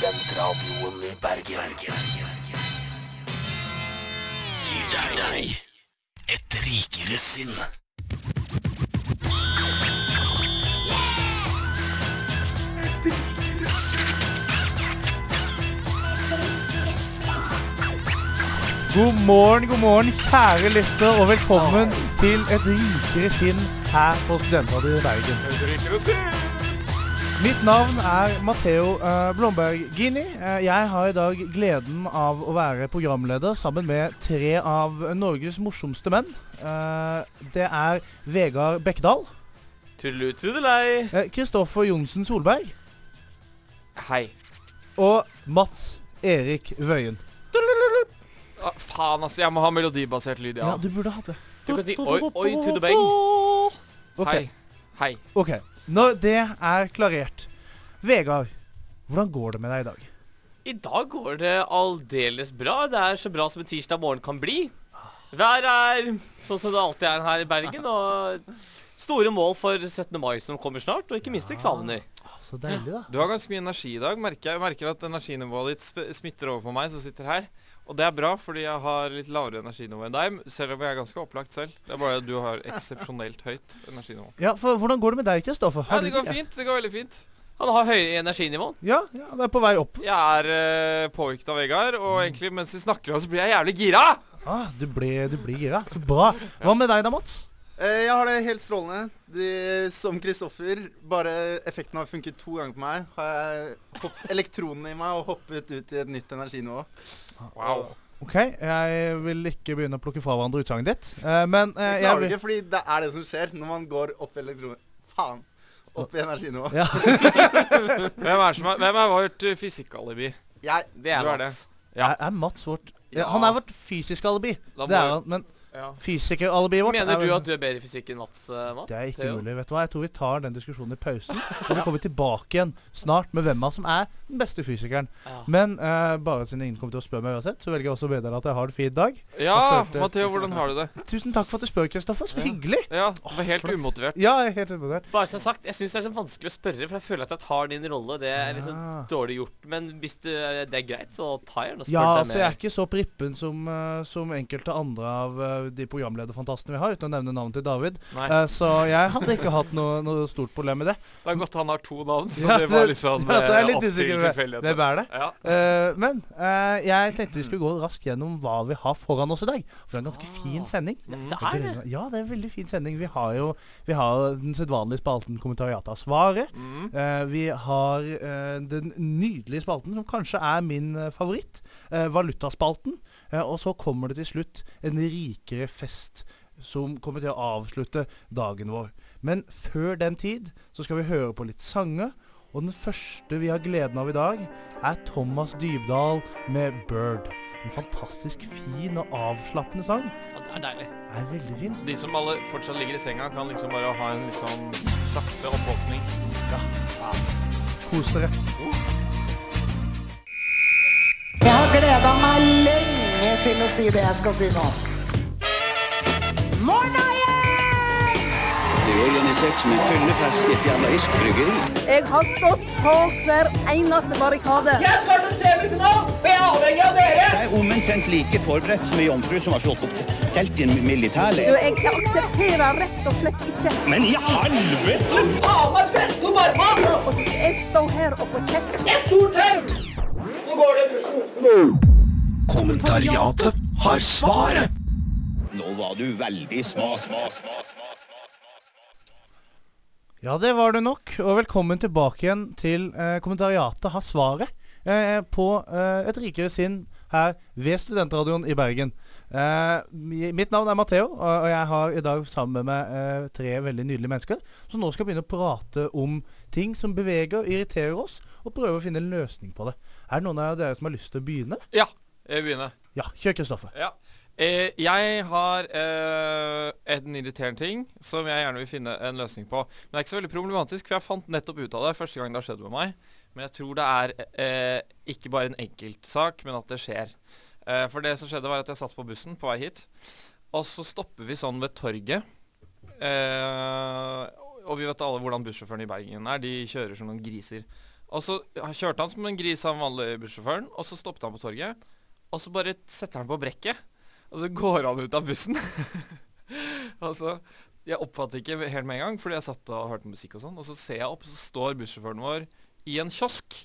Studentradioen i Bergen. Gir deg et rikere sinn. Et rikere sinn. God morgen, god morgen, kjære lytter, og velkommen til et rikere sinn her på Studentradioen i Bergen. Mitt navn er Matheo uh, Blomberg Gini. Eh, jeg har i dag gleden av å være programleder sammen med tre av Norges morsomste menn. Eh, det er Vegard Bekkedal. Tudelu, tudelei. Kristoffer Johnsen Solberg. Hei. Og Mats Erik Wøien. Ah, faen, altså. Jeg må ha melodibasert lyd, ja. Ja, du burde hatt det. Du kan si oi, oi to the bang. Ok. Hei. Hei. Ok, Når det er klarert Vegard, hvordan går det med deg i dag? I dag går det aldeles bra. Det er så bra som en tirsdag morgen kan bli. Været er sånn som det alltid er her i Bergen, og store mål for 17. mai som kommer snart, og ikke minst eksamener. Ah, Så deilig, da. Du har ganske mye energi i dag. Merker jeg. jeg merker at energinivået ditt smitter over på meg som sitter her. Og det er bra, fordi jeg har litt lavere energinivå enn deg, selv om jeg er ganske opplagt selv. Det er bare at du har eksepsjonelt høyt energinivå. Ja, for Hvordan går det med deg, Kristoffer? Ja, Har det går fint. Det går veldig fint. Han har høyere energinivå. Ja, ja, det er på vei opp. Jeg er uh, påvirket av Vegard, og egentlig mens vi snakker, så blir jeg jævlig gira! Ah, du ble, du blir gira. Så bra. Hva med deg da, Mats? Eh, Jeg har det helt strålende. De, som Kristoffer, bare effekten har funket to ganger på meg. Har jeg hopp, elektronene i meg og hoppet ut i et nytt energinivå. Wow. Ok, Jeg vil ikke begynne å plukke fra hverandre utsagnet ditt. eh, men eh, Det jeg klarer ikke, fordi det er det som skjer når man går opp i elektroner. Faen. Opp i energinivå. ja. Hvem er, som er, hvem er vårt uh, fysikkalibi? Jeg Det er Du er det. Mats. Ja. Er, er Mats vårt Ja. Han er vårt fysiske alibi. Da Det er han. Men Ja. fysikeralibiet vårt Mener er du at du er bedre i fysikk enn Mats? eh, Mats? Det er ikke Theo? mulig. vet du hva? Jeg tror vi tar den diskusjonen i pausen. Og så kommer vi tilbake igjen snart med hvem av som er den beste fysikeren. Ja. Men uh, bare siden ingen kommer til å spørre meg uansett, så velger jeg også å meddele at jeg har en fin dag. Ja, følte- Matheo, hvordan har du det? Tusen takk for at du spør, Kristoffer. Så hyggelig. Ja, du var helt umotivert. Ja, jeg er helt umotivert. Bare som sagt, jeg syns det er så vanskelig å spørre, for jeg føler at jeg tar din rolle. Det er liksom Ja. dårlig gjort. Men hvis det, det er greit, så tar jeg den og spør Ja, deg altså jeg er ikke så prippen som, eh, som enkelte andre av eh, de programlederfantastene vi har, uten å nevne navnet til David. Eh, så jeg hadde ikke hatt noe, noe stort problem med det. Det er godt han har to navn, så Ja, det var liksom ja, så jeg er eh, litt opp til usikker tilfeldighetene. Hvem er det? Ja. Uh, men eh, jeg tenkte vi skulle gå raskt gjennom hva vi har foran oss i dag. For det er en ganske fin sending. Det er det. Ja, det er en veldig fin sending. Vi har jo vi har den sedvanlige spalten Kommentariatet av svaret. Mm. Eh, vi har eh, den nydelige spalten som kanskje er min eh, favoritt. eh, valutaspalten. Eh, og så kommer det til slutt en rikere fest som kommer til å avslutte dagen vår. Men før den tid så skal vi høre på litt sanger. Og den første vi har gleden av i dag, er Thomas Dybdahl med 'Bird'. En fantastisk fin og avslappende sang. Ja, det er deilig. Er veldig fin. De som alle fortsatt ligger i senga, kan liksom bare ha en litt sånn sakte oppvåkning. Kos dere. Jeg har gleda meg lenge til å si det jeg skal si nå. Morna! Det er organisert som en fyllefest i et bryggeri. Jeg har stått på hver eneste barrikade. Jeg er omtrent like forberedt som ei jomfru som har slått opp telt i en militærleir. jeg aksepterer rett og slett ikke Men i helvete! å jeg står her og får kjeft. Kommentariatet har svaret. Nå var du veldig sma, sma, sma, sma. Ja, det var det nok. Og velkommen tilbake igjen til eh, kommentariatet har svaret eh, på eh, Et rikere sinn her ved Studentradioen i Bergen. Eh, mitt navn er Matheo, og, jeg har i dag sammen med meg eh, tre veldig nydelige mennesker som nå skal begynne å prate om ting som beveger, og irriterer oss, og prøve å finne en løsning på det. Er det noen av dere som har lyst til å begynne? Ja, begynne. Ja, kjør, Kristoffer. Ja. Eh, jeg har eh, en irriterende ting som jeg gjerne vil finne en løsning på. Men det er ikke så veldig problematisk, for jeg fant nettopp ut av det første gang det har skjedd med meg. Men jeg tror det er eh, ikke bare en enkeltsak, men at det skjer. Eh, for det som skjedde, var at jeg satt på bussen på vei hit. Og så stopper vi sånn ved torget. Eh, og vi vet alle hvordan bussjåførene i Bergen er. De kjører som noen griser. Og så kjørte han som en gris, han vanlige bussjåføren, og så stoppet han på torget. Og så bare setter han på brekket, og så går han ut av bussen. altså, jeg oppfattet ikke helt med en gang, fordi jeg satt og hørte musikk og sånn. Og så ser jeg opp, så står bussjåføren vår i en kiosk.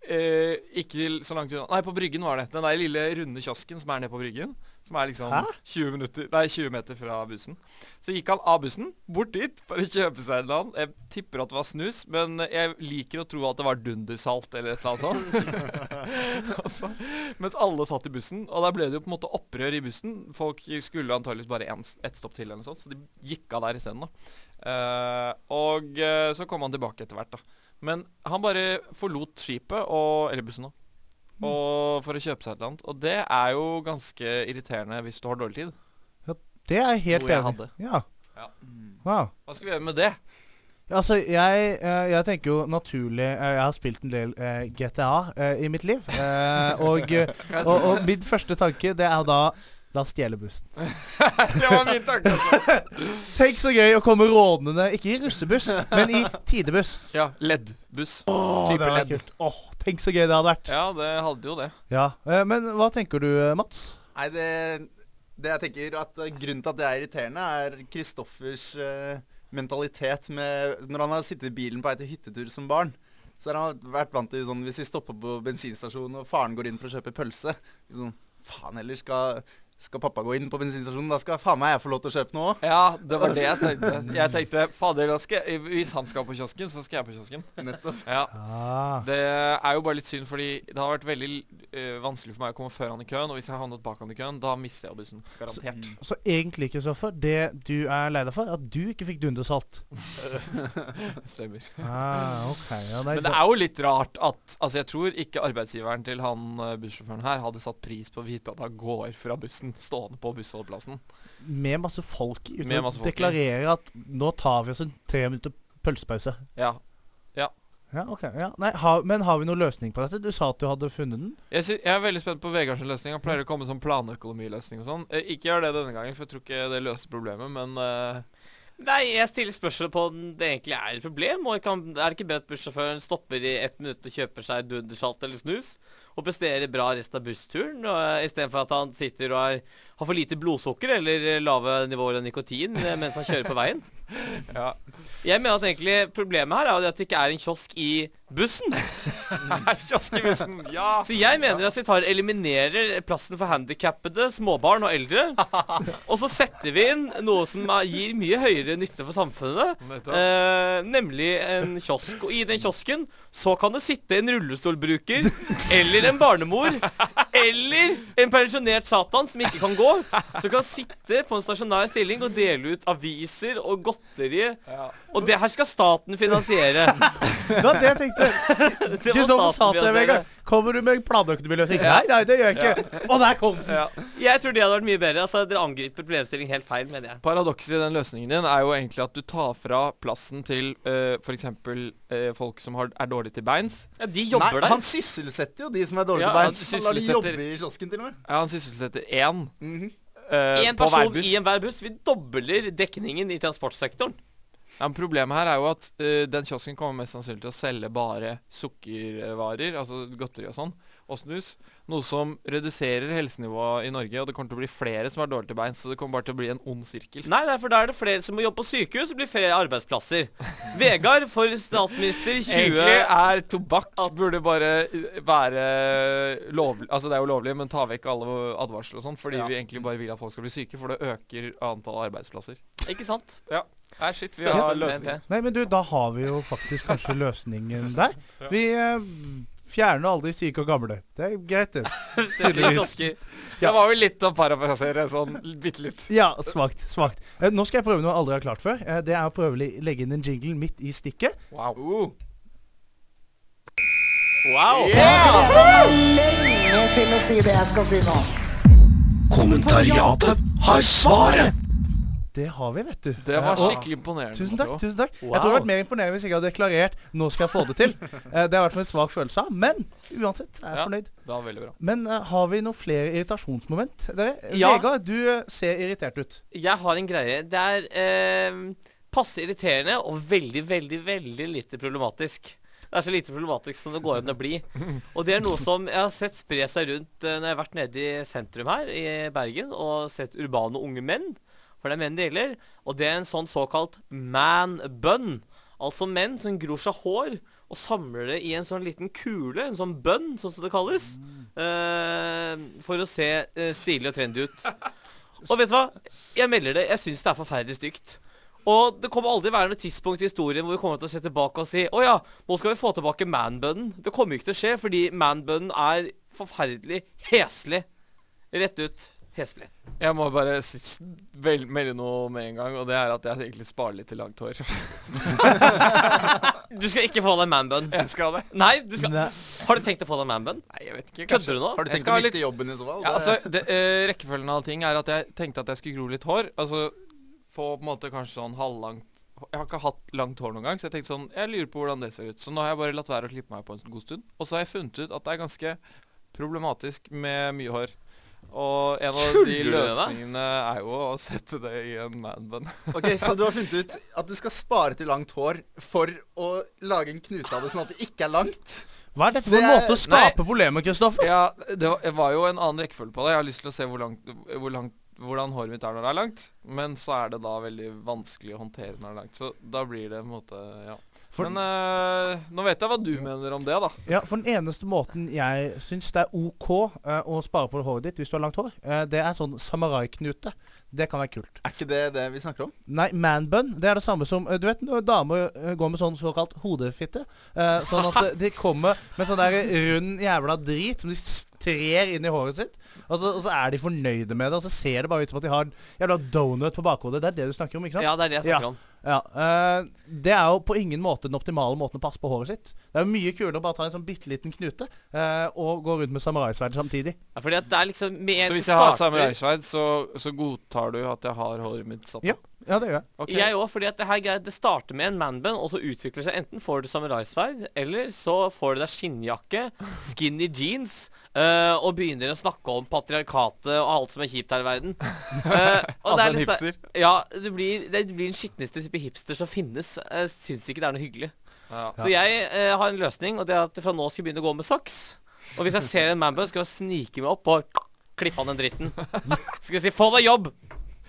Eh, ikke så langt unna Nei, på Bryggen var det. Den der lille runde kiosken som er nede på Bryggen. Som er liksom 20, minutter, nei, 20 meter fra bussen. Så gikk han av bussen, bort dit for å kjøpe seg en eller annen. Jeg tipper at det var snus, men jeg liker å tro at det var dundersalt eller et eller annet sånt. altså, mens alle satt i bussen, og der ble det jo på en måte opprør i bussen. Folk skulle antageligvis bare ett stopp til eller noe sånt, så de gikk av der isteden. da. Eh, og uh, så kom han tilbake etter hvert, da. Men han bare forlot skipet, og, eller bussen da, og for å kjøpe seg et eller annet. Og det er jo ganske irriterende hvis du har dårlig tid. Det er jeg helt Noe jeg enig i. Ja. Ja. Wow. Hva skal vi gjøre med det? Altså, jeg, eh, jeg tenker jo naturlig eh, Jeg har spilt en del eh, GTA i mitt liv. og, og, og min første tanke, det er da La oss stjele bussen. det var min tanke. Altså. Tenk så gøy å komme rådnende, ikke i russebuss, men i tidebuss. Ja, LED-buss. Åh, Type det ledd. kult. Tenk så gøy det hadde vært. Ja, det hadde jo det. Ja, eh, Men hva tenker du, eh, Mats? Nei, det, det jeg tenker at eh, Grunnen til at det er irriterende, er Kristoffers mentalitet med Når han har sittet i bilen på vei til hyttetur som barn, så har han vært vant til sånn Hvis vi stopper på bensinstasjonen og faren går inn for å kjøpe pølse sånn, Faen heller, skal, skal pappa gå inn på bensinstasjonen? Da skal faen meg jeg få lov til å kjøpe noe òg. Ja, det var det jeg tenkte. Jeg tenkte, fader, hvis han skal på kiosken, så skal jeg på kiosken. Nettopp. Ja, Ah. Det er jo bare litt synd, fordi det har vært veldig uh, vanskelig for meg å komme før han i køen. Og hvis jeg har havnet bak han i køen, da mister jeg bussen. Garantert. Så egentlig, Kristoffer, det du er lei deg for, er at du ikke fikk dundersalt. Stemmer. Ah, ok. Ja, nei, Men det er jo litt rart at Altså, jeg tror ikke arbeidsgiveren til han uh, bussjåføren her hadde satt pris på å vite at han går fra bussen stående på bussholdeplassen. med masse folk uten å deklarere at nå tar vi oss en tre minutter pølsepause. Ja. Ja, ok. Ja. Nei, ha, men har vi noen løsning på dette? Du sa at du hadde funnet den. Jeg, sy jeg er veldig spent på Vegards løsning. Han pleier å komme som planøkonomiløsning og sånn. Eh, ikke gjør det denne gangen, for jeg tror ikke det løser problemet, men eh, Nei, jeg stiller spørsmål på om det egentlig er et problem. Og kan, er det ikke bedre at bussjåføren stopper i ett minutt og kjøper seg dundersalt eller snus, og presterer bra resten av bussturen, uh, istedenfor at han sitter og er, har for lite blodsukker eller eh, lave nivåer av nikotin eh, mens han kjører på veien? ja. Jeg mener at egentlig problemet her er at det ikke er en kiosk i bussen. Kioskebussen! Ja! Så jeg mener at vi tar eliminerer plassen for handikappede, småbarn og eldre. Og så setter vi inn noe som gir mye høyere nytte for samfunnet. Eh, nemlig en kiosk. Og i den kiosken så kan det sitte en rullestolbruker eller en barnemor eller en pensjonert satan som ikke kan gå. Som kan sitte på en stasjonær stilling og dele ut aviser og godteri. Og det her skal staten finansiere. Det var det jeg tenkte. Kristoffer sa til meg en gang Kommer du med en Ja. Nei, nei, det gjør jeg ikke. Og der kom den. Jeg tror det hadde vært mye bedre. Altså, Dere angriper problemstillingen helt feil, mener jeg. Paradokset i den løsningen din er jo egentlig at du tar fra plassen til uh, f.eks. Uh, folk som har, er dårlige til beins. Ja, De jobber Nei, der. han sysselsetter jo de som er dårlige Ja, til beins. Han lar de jobbe i kiosken til og med. Ja, han sysselsetter én Mm -hmm. Én uh, person i enhver buss. Vi dobler dekningen i transportsektoren. Ja, men problemet her er jo at uh, den kiosken kommer mest sannsynlig til å selge bare sukkervarer, altså godteri og sånn, og snus. Noe som reduserer helsenivået i Norge, og det kommer til å bli flere som er dårlige til beins. Så det kommer bare til å bli en ond sirkel. Nei, nei, for da er det flere som må jobbe på sykehus, og blir flere arbeidsplasser. Vegard for statsminister 20... Egentlig er tobakk burde bare eh, være lovlig Altså det er jo lovlig, men ta vekk alle advarsler og sånn, fordi Ja. vi egentlig bare vil at folk skal bli syke, for det øker antall arbeidsplasser. Ikke sant? Nei, shit, vi har løsning. Nei, men du, da har vi jo faktisk kanskje løsningen der. Vi eh, alle de syke og gamle. Det er greit, det. Tydeligvis. Det var jo litt å parafrasere sånn bitte litt. Ja, svakt. Svakt. Eh, nå skal jeg prøve noe jeg aldri har klart før. Eh, det er å prøve å legge inn en jingle midt i stikket. Wow. Wow! Jeg gleder lenge til å si det jeg skal si nå. Kommentariatet har svaret! Det har vi, vet du. Det Eh, var skikkelig imponerende. Tusen takk. Tusen takk Jeg tror det har hadde vært mer imponerende hvis jeg hadde deklarert 'nå skal jeg få det til'. Eh, det er i hvert fall en svak følelse av. Men uansett jeg er Ja. fornøyd. Det var veldig bra. Men uh, har vi noen flere irritasjonsmoment? Dere? Ja. Vegard, du eh, ser irritert ut. Jeg har en greie. Det er eh, passe irriterende og veldig, veldig, veldig lite problematisk. Det er så lite problematisk som det går an å bli. Og det er noe som jeg har sett spre seg rundt eh, når jeg har vært nede i sentrum her i Bergen og sett urbane unge menn. For det er menn det gjelder. Og det er en sånn såkalt man bun. Altså menn som gror seg hår og samler det i en sånn liten kule, en sånn bønn, sånn som det kalles. eh, for å se uh, stilig og trendy ut. Og vet du hva? Jeg melder det. Jeg syns det er forferdelig stygt. Og det kommer aldri være noe tidspunkt i historien hvor vi kommer til å se tilbake og si Å ja, nå skal vi få tilbake manbunnen. Det kommer ikke til å skje, fordi manbunnen er forferdelig heslig. Rett ut heslig. Jeg må bare melde noe med en gang, og det er at jeg egentlig sparer litt til langt hår. Du skal ikke få deg manbun. Jeg skal det. Nei, du skal Nei. Har du tenkt å få deg manbun? Nei, jeg vet ikke. Kødder du nå? Har du tenkt å miste litt- jobben i så fall? Ja, altså, det, uh, rekkefølgen av ting er at jeg tenkte at jeg skulle gro litt hår. Altså få på en måte kanskje sånn halvlangt Jeg har ikke hatt langt hår noen gang, så jeg tenkte sånn Jeg lurer på hvordan det ser ut. Så nå har jeg bare latt være å klippe meg på en god stund. Og så har jeg funnet ut at det er ganske problematisk med mye hår. Og en av de løsningene er jo å sette det i en manbun. Ok, Så du har funnet ut at du skal spare til langt hår for å lage en knute av det sånn at det ikke er langt? Hva er dette for en Det måte å skape problemer, Kristoffer? Ja, det var, det var jo en annen rekkefølge på det. Jeg har lyst til å se hvor langt, hvor langt, hvordan håret mitt er når det er langt. Men så er det da veldig vanskelig å håndtere når det er langt. Så da blir det på en måte Ja. For- Men øh, nå vet jeg hva du mener om det, da. Ja, for den eneste måten jeg syns det er OK øh, å spare på håret ditt hvis du har langt hår, øh, det er sånn samuraiknute. Det kan være kult. Er ikke det det vi snakker om? Nei, manbun det er det samme som Du vet når damer går med sånn såkalt hodefitte? Eh, sånn at de kommer med sånn der rund jævla drit som de strer inn i håret sitt. Og så, og så er de fornøyde med det, og så ser det bare ut som at de har en jævla donut på bakhodet. Det er det du snakker om, ikke sant? Ja, det er det jeg snakker om. Ja, eh, Det er jo på ingen måte den optimale måten å passe på håret sitt. Det er jo mye kulere å bare ta en sånn bitte liten knute eh, og gå rundt med samuraisverd samtidig. Ja, fordi at det er liksom med Så hvis jeg har starter- samuraisverd, så, så godtar du at jeg har håret mitt satt Ja. opp? Ja, det gjør jeg. Okay. Jeg òg, fordi at det her det starter med en manbun, og så utvikler det seg. Enten får du samuraisverd, eller så får du deg skinnjakke, skinny jeans, uh, og begynner å snakke om patriarkatet og alt som er kjipt her i verden. Uh, og Altså det er en hipster? Ja, det blir, det blir den skitneste type hipster som finnes. Jeg syns ikke det er noe hyggelig. Ja. Så jeg uh, har en løsning, og det er at fra nå skal jeg begynne å gå med saks. Og hvis jeg ser en manbun, skal jeg snike meg opp og klippe av den dritten. Skal jeg si 'få deg jobb'!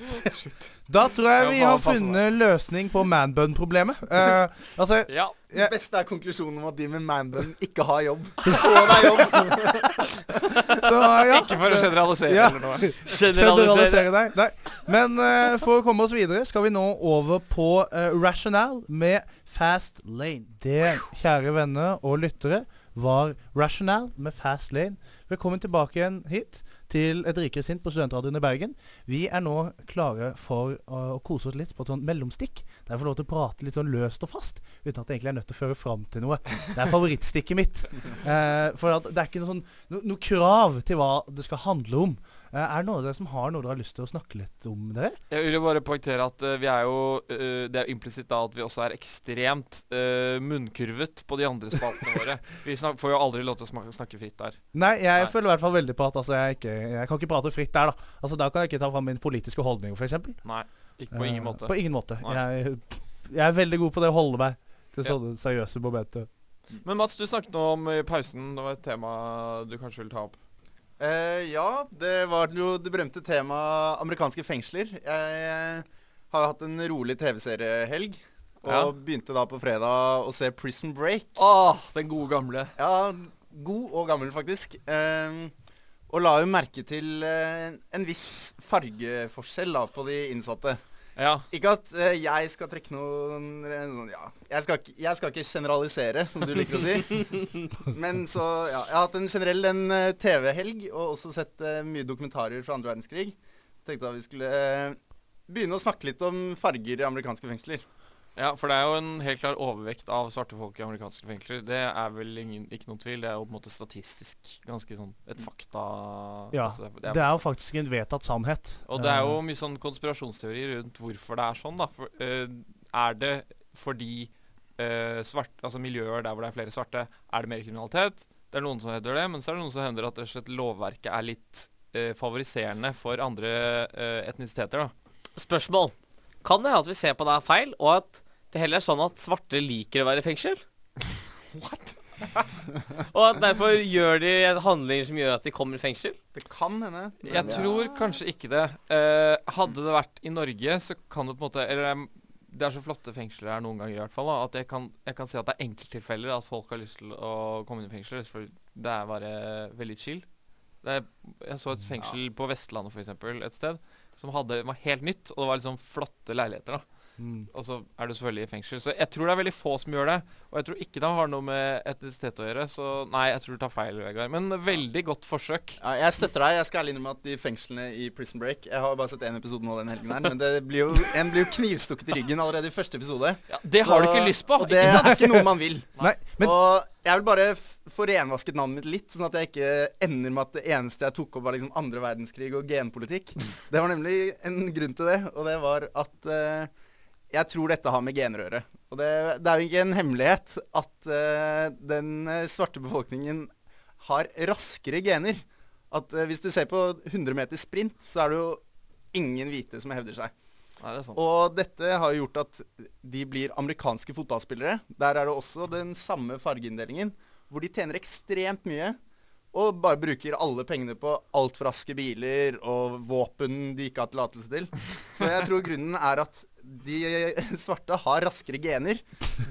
Da tror jeg vi har funnet løsning på manbun-problemet. Uh, altså ja. Det beste er konklusjonen om at de med manbun ikke har jobb. Få deg jobb! Så ja. Ikke for å generalisere Ja. eller noe. Generalisere deg. Nei. Men uh, for å komme oss videre skal vi nå over på uh, Rational med Fast Lane. Det, kjære venner og lyttere, var Rational med Fast Lane. Velkommen tilbake igjen hit til Et rikere sint på Studentradioen i Bergen. Vi er nå klare for uh, å kose oss litt på et sånt mellomstikk. Der jeg får lov til å prate litt sånn løst og fast, uten at jeg egentlig er nødt til å føre fram til noe. Det er favorittstikket mitt. Eh, for at det er ikke noe, sånn, no, noe krav til hva det skal handle om. Eh, er det noen av dere som har noe dere har lyst til å snakke litt om, det? Jeg vil jo bare poengtere at eh, vi er jo eh, Det er jo implisitt da at vi også er ekstremt munnkurvet på de andre spaltene våre. Vi får jo aldri lov til å snakke fritt der. Nei, jeg Nei. føler i hvert fall veldig på at altså, jeg, ikke, jeg kan ikke prate fritt der, da. Altså, Da kan jeg ikke ta fram min politiske holdning, f.eks. Nei, ikke på ingen måte. På ingen måte. Jeg, jeg er veldig god på det å holde meg til Ja. seriøse momenter. Men Mats, du snakket nå om i pausen Det var et tema du kanskje ville ta opp. Eh, ja, det var jo det berømte temaet amerikanske fengsler. Jeg har hatt en rolig TV-seriehelg. Og Ja. begynte da på fredag å se Prison Break. Åh, den gode gamle. Ja, god og gammel faktisk. Uh, og la jo merke til uh, en viss fargeforskjell da på de innsatte. Ja. Ikke at eh, jeg skal trekke noen eh, sånn, Ja, jeg skal, ikke, jeg skal ikke generalisere, som du liker å si. Men så Ja, jeg har hatt en generell en eh, TV-helg, og også sett eh, mye dokumentarer fra andre verdenskrig. Tenkte at vi skulle eh, begynne å snakke litt om farger i amerikanske fengsler. Ja, for det er jo en helt klar overvekt av svarte folk i amerikanske fengsler. Det er vel ingen, ikke noen tvil. Det er jo på en måte statistisk ganske sånn et fakta... Ja, altså, Det er jo faktisk en vedtatt sannhet. Og det er jo Eh, mye sånn konspirasjonsteori rundt hvorfor det er sånn, da. For, uh, er det fordi uh, svart, altså miljøer der hvor det er flere svarte, er det mer kriminalitet? Det er noen som hevder det, men så er det noen som hevder at rett og slett lovverket er litt uh, favoriserende for andre etnisiteter, da. Spørsmål. Kan det hende at vi ser på det er feil, og at det heller er sånn at svarte liker å være i fengsel? What? Og at derfor gjør de handlinger som gjør at de kommer i fengsel? Det kan hende. Jeg tror kanskje ikke det. Eh, hadde det vært i Norge, så kan det på en måte Eller det er så flotte fengsler her noen ganger i hvert fall. Da, at jeg kan, jeg kan se at det er enkelttilfeller at folk har lyst til å komme inn i fengsel. For det er bare veldig chill. Det er, jeg så et fengsel på Vestlandet for eksempel, et sted som hadde, var helt nytt. Og det var liksom flotte leiligheter. da Mm. Og så er du selvfølgelig i fengsel. Så jeg tror det er veldig få som gjør det. Og jeg tror ikke det har noe med etnisitet å gjøre. Så nei, jeg tror du tar feil, Vegard. Men veldig godt forsøk. Ja, jeg støtter deg. Jeg skal ærlig innrømme at de fengslene i Prison Break Jeg har bare sett én episode nå den helgen her, men det blir jo, en blir jo knivstukket i ryggen allerede i første episode. det har du ikke lyst på. Og det er ikke noe man vil. Nei, men Og jeg vil bare få renvasket navnet mitt litt, sånn at jeg ikke ender med at det eneste jeg tok opp, var liksom andre verdenskrig og genpolitikk. Det var nemlig en grunn til det, og det var at uh, jeg tror dette har med gener å gjøre. Og det, det er jo ikke en hemmelighet at uh, den eh, svarte befolkningen har raskere gener. At uh, hvis du ser på 100 meter sprint, så er det jo ingen hvite som hevder seg. Nei, det. Og dette har gjort at de blir amerikanske fotballspillere. Der er det også den samme fargeinndelingen, hvor de tjener ekstremt mye. Og bare bruker alle pengene på altfor raske biler og våpen de ikke har tillatelse til. Så jeg tror grunnen er at de svarte har raskere gener,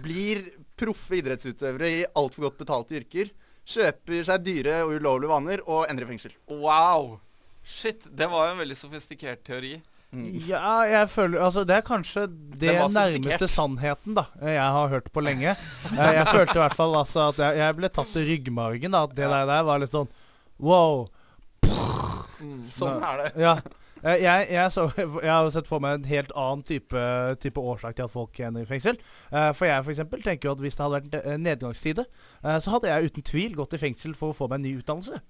blir proffe idrettsutøvere i altfor godt betalte yrker, kjøper seg dyre og ulovlige vaner og ender i fengsel. Wow! Shit, det var jo en veldig sofistikert teori. Ja, jeg føler Altså, det er kanskje det nærmeste sannheten da jeg har hørt på lenge. Eh, Jeg følte i hvert fall altså at jeg, jeg ble tatt i ryggmargen. da At det der, der var litt sånn wow. Sånn er det. Ja. Eh, Jeg, jeg, så, jeg har sett for meg en helt annen type, type årsak til at folk ender i fengsel. Eh, For jeg for eksempel tenker jo at hvis det hadde vært nedgangstide, eh, så hadde jeg uten tvil gått i fengsel for å få meg en ny utdannelse.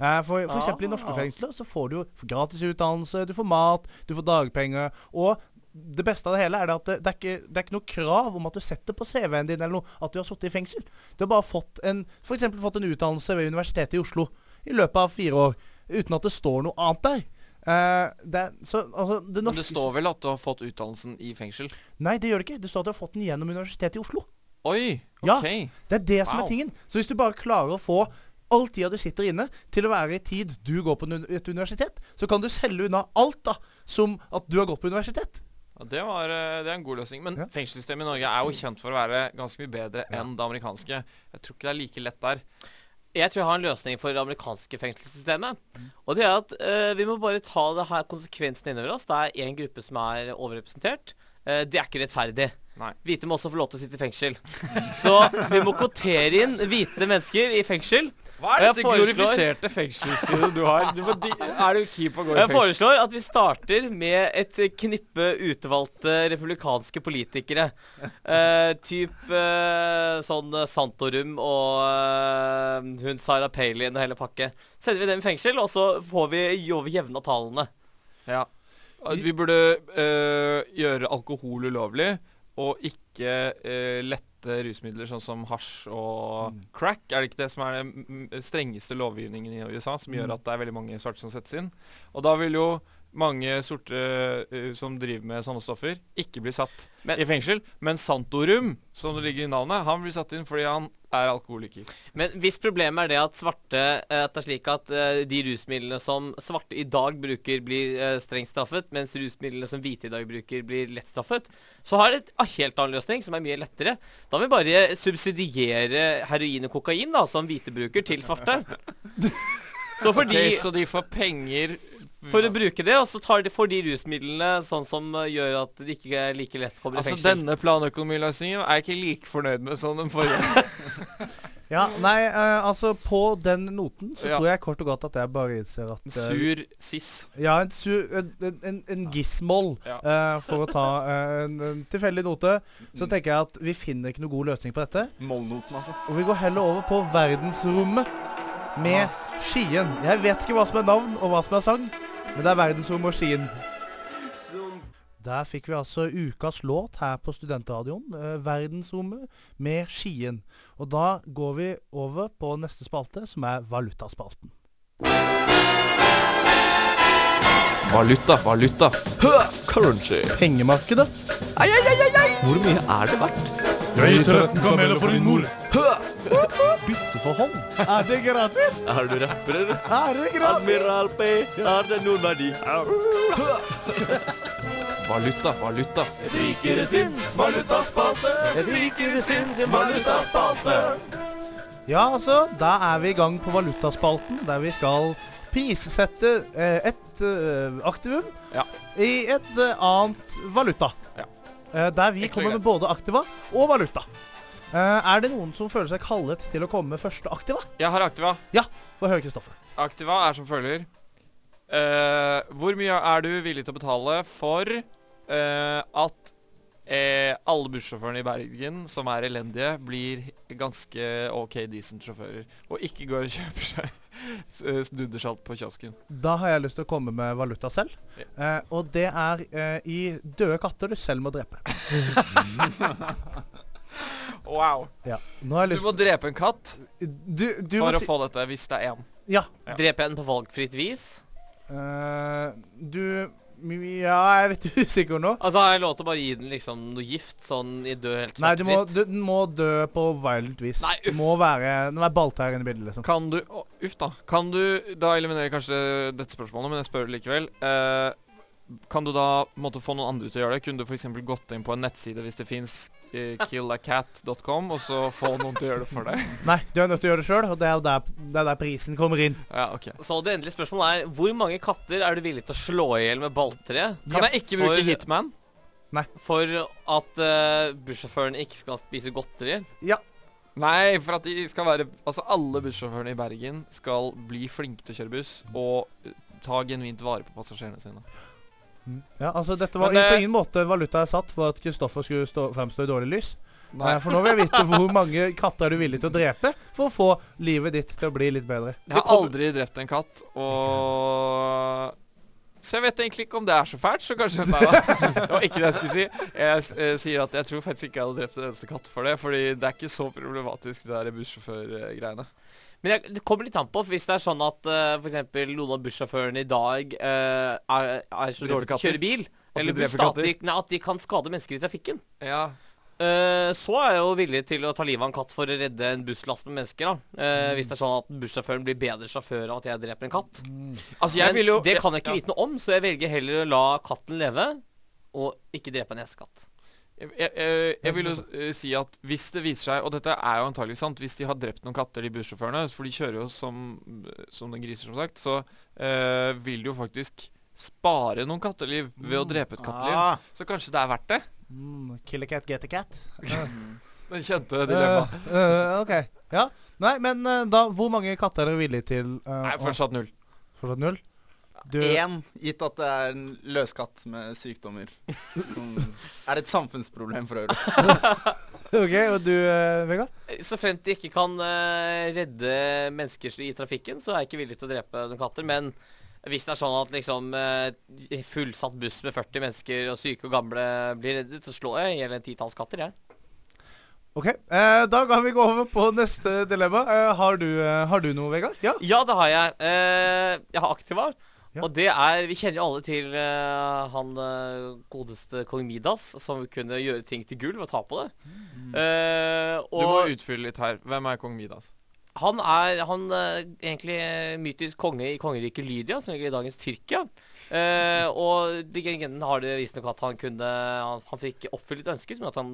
Eh, For, for eksempel i norske fengsler så får du gratis utdannelse, du får mat, du får dagpenger. Og det beste av det hele er det at det, det, er ikke, det er ikke noe krav om at du setter på CV-en din eller noe at du har sittet i fengsel. Du har bare fått en, for fått en utdannelse ved Universitetet i Oslo i løpet av fire år, uten at det står noe annet der. Uh, det, så, altså, det Men det står vel at du har fått utdannelsen i fengsel? Nei, det gjør det ikke. Det står at du har fått den gjennom Universitetet i Oslo. Oi! Ja. OK. Det er det som er tingen. Så hvis du bare klarer å få all tida du sitter inne, til å være i tid du går på et universitet, så kan du selge unna alt da, som at du har gått på universitet. Ja, det, var, eh, det er en god løsning. Men Ja. fengselssystemet i Norge er jo kjent for å være ganske mye bedre enn det amerikanske. Jeg tror ikke det er like lett der. Jeg tror jeg har en løsning for det amerikanske fengselssystemet. Og det er at eh, vi må bare ta det her konsekvensen innover oss. Det er én gruppe som er overrepresentert. Eh, det er ikke rettferdig. Nei. Hvite må også få lov til å sitte i fengsel. Så vi må kvotere inn hvite mennesker i fengsel. Hva er dette dette glorifiserte fengselssiden du har? Du må di er du keen på å gå i Jeg foreslår at vi starter med et knippe utvalgte republikanske politikere. Uh, typ uh, sånn eh, Santorum og uh, hun Sarah Palin og hele pakke. Sender vi dem i fengsel, og så får vi jevna tallene. Ja. Vi burde gjøre alkohol ulovlig, og ikke øh, lette rusmidler sånn som hasj og crack. Er det ikke det som er den mm, strengeste lovgivningen i USA, som gjør at det er veldig mange svarte som settes inn? Og da vil jo mange sorte uh, som driver med sånne stoffer, ikke blir satt Men- i fengsel. Men Santorum, som det ligger i navnet, han blir satt inn fordi han er alkoholiker. Men hvis problemet er det at svarte eh, At det er slik at uh, de rusmidlene som svarte i dag bruker, blir uh, strengt straffet, mens rusmidlene som hvite i dag bruker, blir lett straffet, så har det et ah, helt annen løsning, som er mye lettere. Da vil vi bare subsidiere heroin og kokain, da, som hvite bruker, til svarte. Så fordi okay, så de får penger For å bruke det, og så tar de, får de rusmidlene sånn som eh, gjør at de ikke er like lett kommer Altså i fengsel. Denne planøkonomiløsningen er jeg ikke like fornøyd med som den forrige. Ja, nei, uh, altså på den noten så Ja. tror jeg kort og godt at jeg bare innser at eh, Sur sis. Ja, en, sur, en, en, en, en gismol, Ja. uh, for å ta en, en tilfeldig note. Så tenker jeg at vi finner ikke noe god løsning på dette. Mollnoten, altså. Og vi går heller over på verdensrommet med Skien. Jeg vet ikke hva som er navn og hva som er sang, men det er verdensrom og Skien. Der fikk vi altså ukas låt her på Studentradioen. Eh, verdensrommet med Skien. Og da går vi over på neste spalte, som er valutaspalten. Valuta, valuta. Hø, currency. Pengemarkedet. Hvor mye er det verdt? Jeg gir 13 kameler for din mor. Hø, bytteforhold. Er det gratis? Er du rapper, eller? Er det gratis? Admiral P, har det noen verdi? Valuta, valuta. Et Rikere sinns valutaspalte. Et rikere sinns valutaspalte. Ja, altså, da er vi i gang på valutaspalten, der vi skal prissette eh, et eh, aktivum Ja. i et eh, annet valuta. Ja. Eh, der vi kommer med både aktiva og valuta. Eh, er det noen som føler seg kallet til å komme med første aktiva? Jeg har Aktiva. Få høre, Kristoffer. Aktiva er som følger. Uh, hvor mye er du villig til å betale for uh, at uh, alle bussjåførene i Bergen som er elendige, blir ganske OK decent sjåfører, og ikke går og kjøper seg snuddersalt på kiosken? Da har jeg lyst til å komme med valuta selv. Og det er i døde katter du selv må drepe. Wow. Ja. Nå har jeg Du må drepe en katt Du, du for må å si få dette, hvis det er én. Ja. Ja. Drepe en på valgfritt vis? Eh, du Ja, jeg er litt usikker nå. Altså Har jeg lov til å bare gi den liksom noe gift sånn i død helt Nei, du må, du, den må dø på violent vis. Nei, uff. Du må være Det må være balltær inne i bildet, liksom. Kan du å, Uff, da. Kan du Da eliminerer kanskje dette spørsmålet, men jeg spør likevel. Eh, kan du da måtte få noen andre til å gjøre det? Kunne du f.eks. gått inn på en nettside hvis det fins eh, killacat.com, og så få noen til å gjøre det for deg? Nei, du er nødt til å gjøre det sjøl, og det er jo der, det er der prisen kommer inn. Ja, ok. Så det endelige spørsmålet er hvor mange katter er du villig til å slå i hjel med balltre Kan jeg ikke bruke For- Hitman? for at uh, bussjåføren ikke skal spise godteri? Nei, for at de skal være Altså, alle bussjåførene i Bergen skal bli flinke til å kjøre buss og ta genuint vare på passasjerene sine. Ja, altså Dette var det- på ingen måte valuta jeg satt for at Kristoffer skulle stå, fremstå i dårlig lys. Nei. Eh, for nå vil jeg vite hvor mange katter er du villig til å drepe for å få livet ditt til å bli litt bedre. Jeg har aldri drept en katt, og Så jeg vet egentlig ikke om det er så fælt, så kanskje Nei da. Det var ikke det jeg skulle si. Jeg eh, sier at jeg tror faktisk ikke jeg hadde drept en eneste katt for det, fordi det er ikke så problematisk, det der bussjåførgreiene. Men jeg, det kommer litt an på. Hvis det er sånn at uh, f.eks. noen av bussjåførene i dag uh, er, er så dårlige til å kjøre bil, At eller de, nei, at de kan skade mennesker i trafikken, Ja. uh, så er jeg jo villig til å ta livet av en katt for å redde en busslast med mennesker. da Eh, Hvis det er sånn at bussjåføren blir bedre sjåfør av at jeg dreper en katt. Altså, jeg vil jo det kan jeg ikke ja. vite noe om, så jeg velger heller å la katten leve, og ikke drepe en hestekatt. Jeg, jeg, vil jo eh, si at hvis det viser seg, og dette er jo antagelig sant, hvis de har drept noen katter, de bussjåførene, for de kjører jo som, som den griser, som sagt, så øh, vil de jo faktisk spare noen katteliv ved å drepe et katteliv. Ah, Så kanskje det er verdt det? Mm, kill a cat, get a cat. Den kjente dilemmaet. Uh, uh, ok. Ja. Nei, men uh, da Hvor mange katter er dere villige til Nei, fortsatt null. Fortsatt null? Du, Én, gitt at det er en løskatt med sykdommer. Som er et samfunnsproblem for øvrig. ok, Og du, uh, Vegard? Så fremt de ikke kan uh, redde mennesker i trafikken, så er jeg ikke villig til å drepe noen katter. Men hvis det er sånn at liksom uh, fullsatt buss med 40 mennesker og syke og gamle blir reddet, så slår jeg i hjel en titalls katter, jeg. Ok, eh, Da kan vi gå over på neste dilemma. Eh, har, du, eh, har du noe, Vegard? Ja. Ja, det har jeg. Eh, jeg har Aktiva. Ja. Og det er Vi kjenner jo alle til uh, han eh, godeste kong Midas, som kunne gjøre ting til gull ved å ta på det. Eh, Du må utfylle litt her. Hvem er kong Midas? han er han uh, egentlig mytisk konge i kongeriket Lydia, som ligger i dagens Tyrkia. Uh, og legenden har det visstnok at han kunne Han, han fikk oppfylt et ønske, som at han,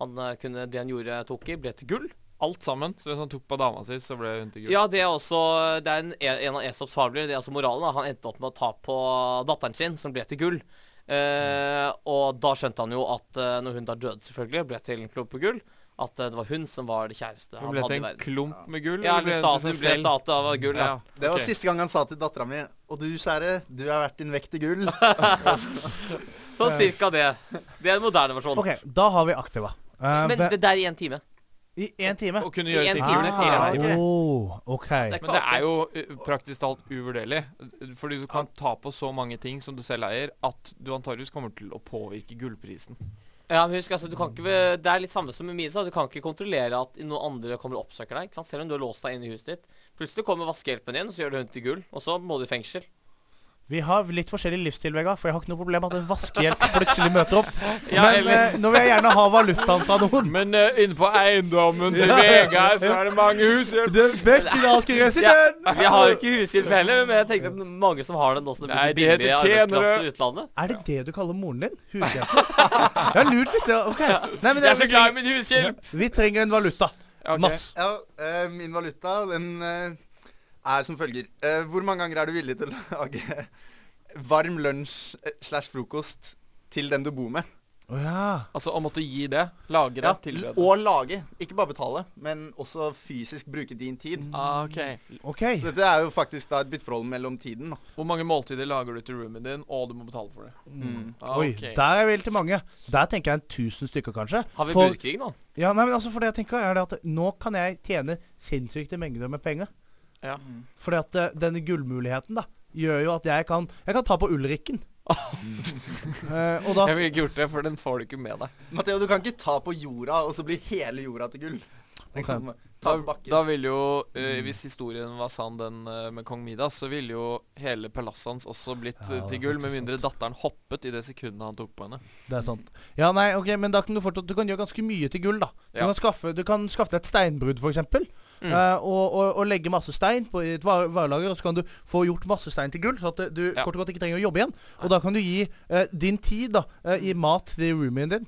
han kunne Det han gjorde, tok i, ble til gull. Alt sammen. Så hvis han tok på dama si, så ble hun til gull. Ja, det er også Det er en, en av Esops fabler. Det er altså moralen. da. Han endte opp med å ta på datteren sin, som ble til gull. Eh, og da skjønte han jo at eh, når hun da døde, selvfølgelig, ble til en klump på gull, at eh, det var hun som var det kjæreste han hadde vært Hun ble til en klump med gull? Ja, eller ble staten ble statue av gull. Ja. Det var okay. siste gang han sa til dattera mi Og du, kjære, du er verdt din vekt i gull. Så cirka det. Det er en moderne versjon. Ok, da har vi Aktiva. Uh, Men det der i en time. I én time. Å kunne I gjøre en ting time. Ah, ok. Oh, ok. Men det er jo uh, praktisk talt uvurderlig. Fordi du kan ta på så mange ting som du selv eier, at du antageligvis kommer til å påvirke gullprisen. Ja, men husk, altså, du kan ikke, Det er litt samme som med Misa. Du kan ikke kontrollere at noen andre kommer og oppsøker deg. ikke sant? Selv om du har låst deg inne i huset ditt. Plutselig kommer vaskehjelpen din, og så gjør du hun til gull. Og så må du i fengsel. Vi har litt forskjellig livsstil, Vegard, for jeg har ikke noe problem med at en vaskehjelp plutselig møter opp. Ja, Men eller- eh, nå vil jeg gjerne ha valutaen fra noen. Men uh, inne på eiendommen til Ja. Vegard så er det mange hushjelp. Den bekkenalske residens! Altså, jeg har jo ikke hushjelp heller, men jeg tenkte at mange som har den også. det Nei, de heter tjenere. utlandet. Er det det du kaller moren din? Hushjelpen? Jeg har lurt litt. ja, Ok. Nei, men Jeg er så glad i min hushjelp! vi trenger en valuta. Okay. Mats. Ja, uh, min valuta, den eh, er som følger. Uh, hvor mange ganger er du villig til å lage varm lunsj eh, slash frokost til den du bor med? Oh, ja. Altså å måtte gi det. Lage det. Ja, tilberede. og lage. Ikke bare betale, men også fysisk bruke din tid. Ah, ok. OK. Så dette er jo faktisk da et bytteforhold mellom tiden. da. Hvor mange måltider lager du til roomien din, og du må betale for det? Mm. Ah, Oi, okay. der er vi til mange. Der tenker jeg en tusen stykker, kanskje. Har vi For- burgerkrig nå? Ja, nei, men altså, for det jeg tenker er det at nå kan jeg tjene sinnssyke mengder med penger. Ja. Fordi at uh, denne gullmuligheten da, gjør jo at jeg kan Jeg kan ta på Ulrikken. uh, og da Jeg ville ikke gjort det, for den får du ikke med deg. Matheo, du kan ikke ta på jorda, og så blir hele jorda til gull. Okay. Da, på da ville jo, uh, hvis historien var sann, den uh, med kong Midas, så ville jo hele palasset hans også blitt Ja, til gull, med mindre datteren hoppet i det sekundet han tok på henne. Det er sant. Ja, nei, ok, men da kan du fortsatt Du kan gjøre ganske mye til gull, da. Du, Ja. kan, skaffe, du kan skaffe deg et steinbrudd, f.eks. Mm. Uh, og, og, og legge masse stein på et varelager, og så kan du få gjort masse stein til gull. Så at du Ja. kort og godt ikke trenger å jobbe igjen. Og da kan du gi uh, din tid da uh, i mat til roomien din.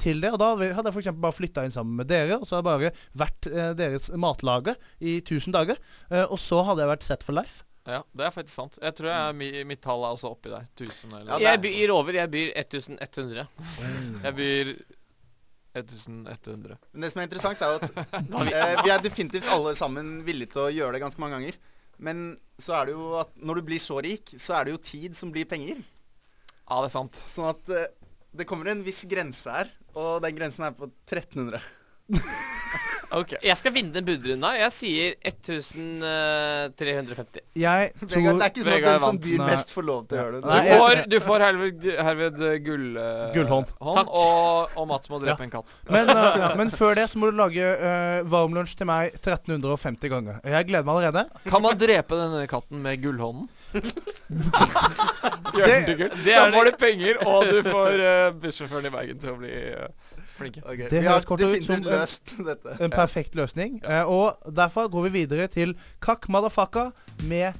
til det, og Da hadde jeg for eksempel bare flytta inn sammen med dere, og så hadde jeg bare vært eh, deres matlager i 1000 dager. eh, og så hadde jeg vært set for life. Ja, det er faktisk sant. Jeg tror jeg, mi, mitt tall er også oppi der. 1000 eller Ja, Jeg byr over. Jeg byr 1100. Jeg byr 1100. Men det som er interessant, er jo at eh, vi er definitivt alle sammen villige til å gjøre det ganske mange ganger. Men så er det jo at når du blir så rik, så er det jo tid som blir penger. Ja, det er sant. Sånn at eh, det kommer en viss grense her, og den grensen er på 1300. Ok. Jeg skal vinne den budrunda. Jeg sier 1350. Jeg Vegard, tror det er ikke sånn at Vegard den som byr mest, får lov til å gjøre det. Du Nei, jeg- får, du får herved, herved eh, gull... uh, Gullhånd. Takk. Og, og Mats må drepe en katt. Men, eh, men før det så må du lage uh, varmlunsj til meg 1350 ganger. Jeg gleder meg allerede. Kan man drepe denne katten med gullhånden? Det Da får du penger, og du får uh, bussjåføren i Bergen til å bli uh, flinke. Okay. Det høres kort ut som en- løst dette. En perfekt løsning. Eh, og derfor går vi videre til Kakk Madafaka med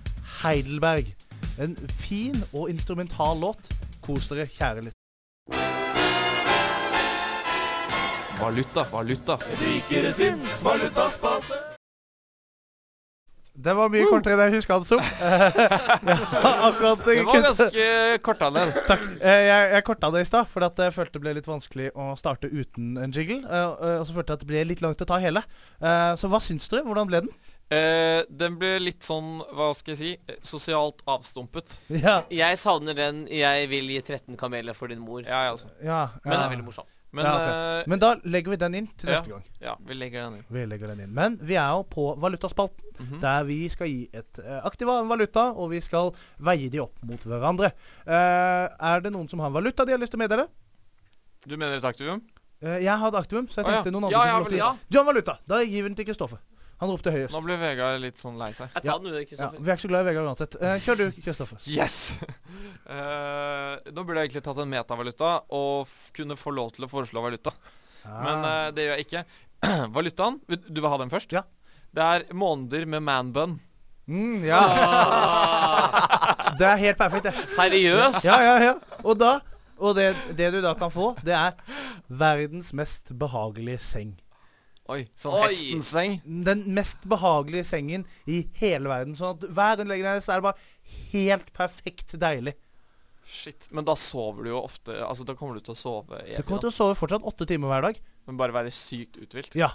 Heidelberg. En fin og instrumental låt. Kos dere, kjære lytter. Valuta, valuta. Det var mye kortere enn jeg huska han som. ja, akkurat Det var ganske korta den. Takk. Eh, jeg, jeg korta det i stad, at jeg følte det ble litt vanskelig å starte uten en jiggle. eh, eh, og så følte jeg at det ble litt langt å ta hele. Eh, så hva syns du? Hvordan ble den? Uh, den ble litt sånn, hva skal jeg si, sosialt avstumpet. Ja. Jeg savner den 'Jeg vil gi 13 kameler for din mor'. Ja, ja, altså. ja, Men den er veldig morsom. Men Ja, ok. eh, Men da legger vi den inn til Ja. neste gang. ja, vi legger den inn. Vi legger den inn. Men vi er jo på valutaspalten, Mhm. der vi skal gi et uh, aktiva en valuta, og vi skal veie de opp mot hverandre. Uh, er det noen som har en valuta de har lyst til å meddele? Du mener et aktivum? Uh, jeg hadde aktivum, så jeg Å, ja. tenkte noen andre Ja, ja, vel, ja. Du har en valuta! Da gir vi den til Kristoffer. Han ropte høyest. Nå ble Vegard litt sånn lei seg. Jeg tar den, Ja, Kristoffer. vi er ikke så glad i Vegard uansett. Uh, kjør du, Kristoffer. Yes! Uh, nå burde jeg egentlig tatt en metavaluta og f kunne få lov til å foreslå valuta. Men Ah. eh, det gjør jeg ikke. Valutaen, du vil ha den først? Ja. Det er måneder med manbun. Mm, ja. det er helt perfekt, det. Seriøst? Ja, ja, ja. Og da Og det, det du da kan få, det er verdens mest behagelige seng. Oi, sånn Oi. hestens seng. Den mest behagelige sengen i hele verden. Sånn at hver gang du legger deg ned, så er det bare helt perfekt deilig. Shit. Men da sover du jo ofte Altså, da kommer du til å sove Du kommer til å sove fortsatt åtte timer hver dag. Men bare være sykt uthvilt. Ja.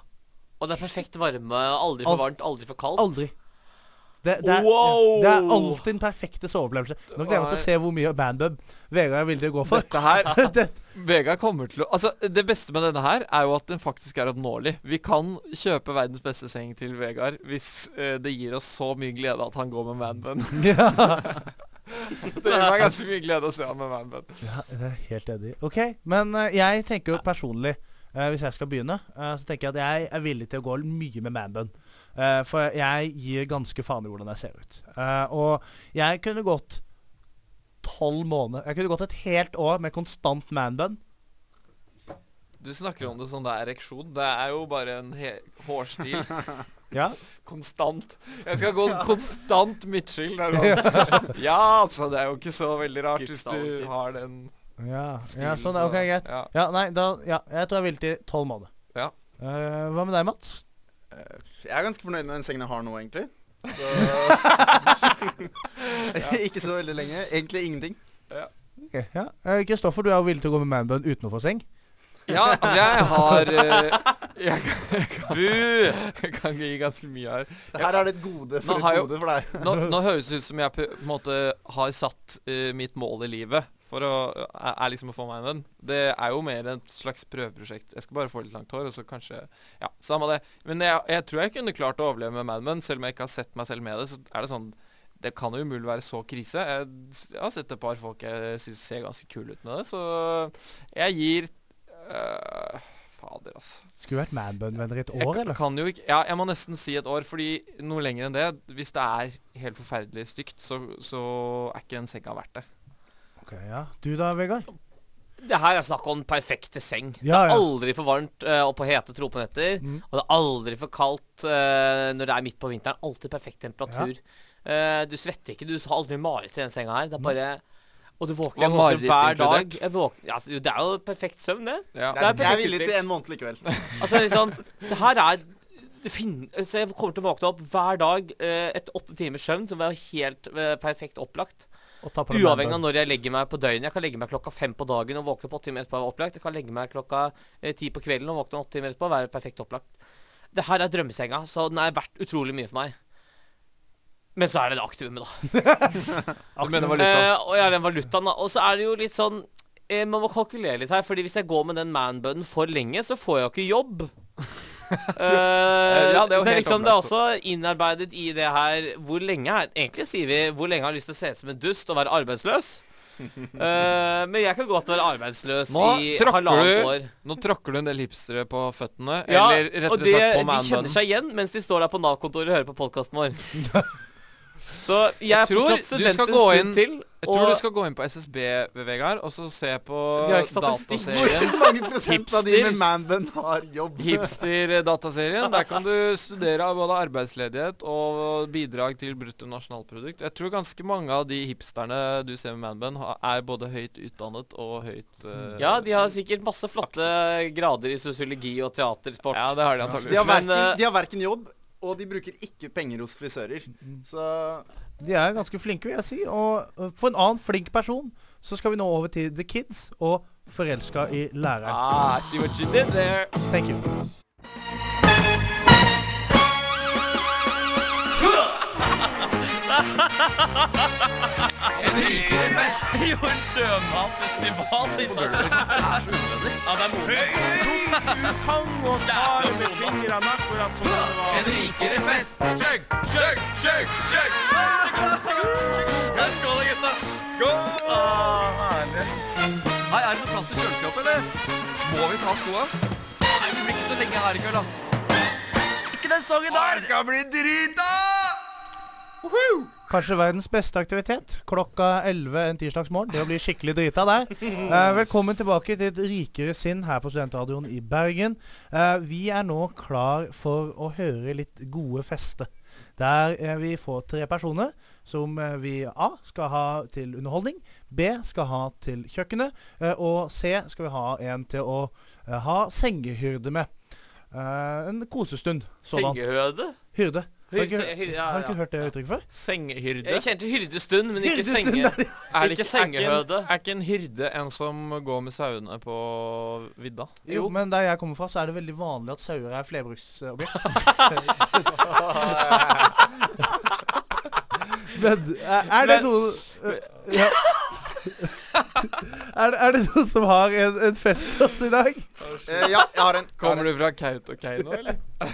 Og det er perfekt varme. Aldri for Al- varmt, aldri for kaldt. Aldri. Det, det, er, Wow! det er alltid den perfekte soveopplevelse. Nå gleder jeg meg til å se hvor mye bandbub Vegard er villig til å gå for. Dette her det, Vegard kommer til å Altså, det beste med denne her er jo at den faktisk er oppnåelig. Vi kan kjøpe verdens beste seng til Vegard hvis uh, det gir oss så mye glede at han går med manbun. ja. det gir meg ganske mye glede å se han med manbun. ja, det er helt enig. OK. Men uh, jeg tenker jo personlig, uh, hvis jeg skal begynne, så tenker jeg at jeg er villig til å gå mye med manbun. Eh, for jeg gir ganske faen i hvordan jeg ser ut. Uh, og jeg kunne gått tolv måneder. Jeg kunne gått et helt år med konstant manbun. Du snakker om det som det er ereksjon. Det er jo bare en he hårstil. Ja. Konstant. Jeg skal gå konstant midtskill. Ja, altså. Det er jo ikke så veldig rart hvis du har den Ja, stilen. ja sånn, ok, greit. Ja. Ja, nei, da, ja, jeg tror jeg vil til tolv måneder. Ja. Uh, hva med deg, Mats? Jeg er ganske fornøyd med den sengen jeg har nå, egentlig. Så Ikke så veldig lenge. Egentlig ingenting. Ja. Eh, Kristoffer, du er jo villig til å gå med manbun uten å få seng? Ja, altså jeg har eh, jeg, kan, jeg, kan, jeg kan gi ganske mye her. Her er det et gode for et gode for deg. Nå, nå høres det ut som jeg på en måte har satt uh, mitt mål i livet for å er, liksom å få meg en venn. Det er jo mer et slags prøveprosjekt. Jeg skal bare få litt langt hår, og så kanskje Ja, samme det. Men jeg, jeg tror jeg kunne klart å overleve med Mad Men, selv om jeg ikke har sett meg selv med det. Så er det sånn Det kan jo umulig være så krise. Jeg, jeg har sett et par folk jeg syns ser ganske kule ut med det, så jeg gir øh, Fader, altså. Skulle vært manbun-venner i et år, jeg eller? kan jo ikke Ja, jeg må nesten si et år, fordi noe lenger enn det Hvis det er helt forferdelig stygt, så, så er ikke den senga verdt det. Ok, ja. Du da, Vegard? Det her er snakk om den perfekte seng. det Ja, er ja. aldri for varmt uh, og på hete tropenetter. Mm. Og det er aldri for kaldt uh, når det er midt på vinteren. Alltid perfekt temperatur. Uh, du svetter ikke. Du har aldri mareritt i den senga her. Det er bare Og du våkner, hver dag. Jeg våkner, ja, altså, det er jo perfekt søvn, det. Ja. Det er Jeg, jeg er villig til en måned likevel. Altså liksom Det her er det fin så Jeg kommer til å våkne opp hver dag eh, etter åtte timers søvn, som er helt eh, perfekt opplagt. Og ta på deg Uavhengig av når jeg legger meg på døgnet. Jeg kan legge meg klokka fem på dagen og våkne opp åtte timer etterpå og være opplagt. Jeg kan legge meg klokka eh, ti på kvelden og våkne åtte timer etterpå og være perfekt opplagt. Det her er drømmesenga, så den er verdt utrolig mye for meg. Men så er det det aktivumet, da. Aktiv valuta? Eh, og ja, den valutaen, da. Og så er det jo litt sånn eh, Man må kalkulere litt her, Fordi hvis jeg går med den manbunnen for lenge, så får jeg jo ikke jobb. Eh, ja, det er liksom, det er også innarbeidet i det her Hvor lenge er Egentlig sier vi hvor lenge har lyst til å se ut som en dust og være arbeidsløs. uh, men jeg kan godt være arbeidsløs Nå i halvannet år. Nå tråkker du en del hipstere på føttene, Ja, eller rettere og det, sagt på de kjenner seg igjen mens de står der på Nav-kontoret og hører på podkasten vår. Så jeg, jeg tror du skal gå inn- til. Jeg tror du skal gå inn på SSB, Vegard, og så se på dataserien. Hvor mange prosent av de med manbun har jobb? Hipster-dataserien. Der kan du studere både arbeidsledighet og bidrag til bruttonasjonalprodukt. Jeg tror ganske mange av de hipsterne du ser med Manbun, ha- er både høyt utdannet og høyt uh, Ja, de har sikkert masse flotte grader i sosiologi og teatersport. Ja, det har de De har, antakeligvis. Verken, eh, de har verken jobb, og de bruker ikke penger hos frisører. Så De er ganske flinke, vil jeg si. Og uh, for en annen flink person så skal vi nå over til The Kids og Forelska i læreren. Ah, I see what you did there. Thank you. Jo, sjømatfestival i Stavanger. Ja, det er moro. Tang og tar med fingrene akkurat som det var. En rikere fest. Chug, chug, chug, chug. Skål, da, gutta. Skål. Ah, herlig. Hei, er det noe plass til kjøleskapet, eller? Må vi ta skoa? Nei, vi blir ikke så lenge her i kveld, da. Ikke den sangen der. Det skal bli drita! Kanskje verdens beste aktivitet. Klokka 11 en tirsdagsmorgen. Det å bli skikkelig drita der. Eh, velkommen tilbake til et rikere sinn her på Studentradioen i Bergen. Eh, vi er nå klar for å høre litt gode feste. Der eh, vi får tre personer som eh, vi A skal ha til underholdning, B skal ha til kjøkkenet, eh, og C skal vi ha en til å eh, ha sengehyrde med. Eh, en kosestund. Sådan. Sengehøde? Hyrde. Har du ikke, ja, har ikke hørt det uttrykket før? Sengehyrde? Jeg kjente hyrdestund, men ikke Hyrdestund senge. er det. Er det Ikke ikke, sengehøde. Er ikke, en, er ikke en hyrde en som går med sauene på vidda? Jo, men der jeg kommer fra, så er det veldig vanlig at sauer er flerbruksobjekt. men er, det Men- noe øh, ja. er, det- er det noen som har en, en fest til oss i dag? eh, ja, jeg har en. Kommer du fra Kautokeino, eller?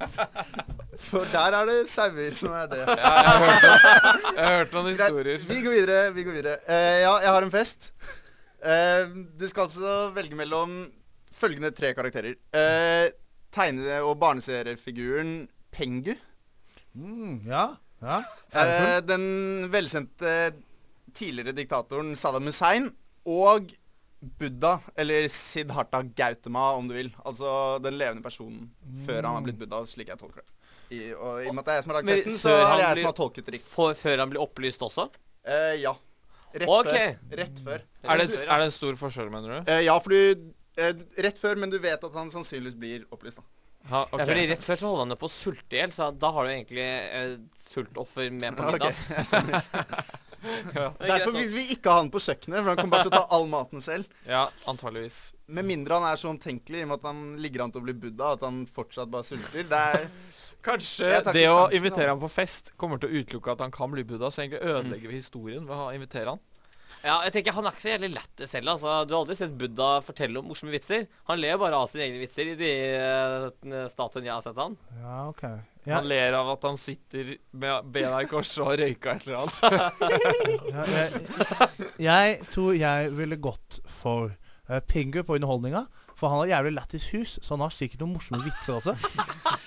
For der er det sauer som er det. Ja, jeg har hørt, noen- jeg har hørt noen Greit, historier. vi går videre. vi går videre. uh, ja, jeg har en fest. Uh, du skal altså velge mellom følgende tre karakterer. Uh, tegne- og barneseriefiguren Pengu. Mm, ja. ja. Eh, den velkjente tidligere diktatoren Saddam Hussein og Buddha, eller Siddhartha Gautama, om du vil. Altså den levende personen før han har blitt Buddha, slik jeg tolker det. I, og i og med at det er jeg som har lagd Men festen, så er det jeg blir- som har tolket det riktig. For, før han blir opplyst også? Eh, ja. Rett okay. før. Rett før. Er det, er det en stor forskjell, mener du? Eh, ja, for du eh, Rett før, men du vet at han sannsynligvis blir opplyst, da. Ha, okay. Ja, fordi Rett før så holder han jo på å sulte i hjel, så da har du egentlig eh, sultoffer med på middag. jeg skjønner. Er Derfor vil vi ikke ha han på kjøkkenet, for han kommer bare til å ta all maten selv. Ja, antageligvis. Med mindre han er så omtenkelig, i og med at han ligger an til å bli Buddha, at han fortsatt bare sulter. Det er Kanskje det ikke å sjansen, invitere da. ham på fest kommer til å utelukke at han kan bli Buddha, så egentlig ødelegger vi historien ved å invitere han. Ja, jeg tenker Han er ikke så jævlig lættis selv. Altså. Du har aldri sett Buddha fortelle om morsomme vitser. Han ler bare av sine egne vitser i de uh, statuene jeg har sett han. Ja, ok. Ja, Han ler av at han sitter med bena i kors og har røyka et eller annet. ja, jeg, jeg tror jeg ville gått for uh, Pingu på underholdninga. For han har jævlig lættis hus, så han har sikkert noen morsomme vitser også.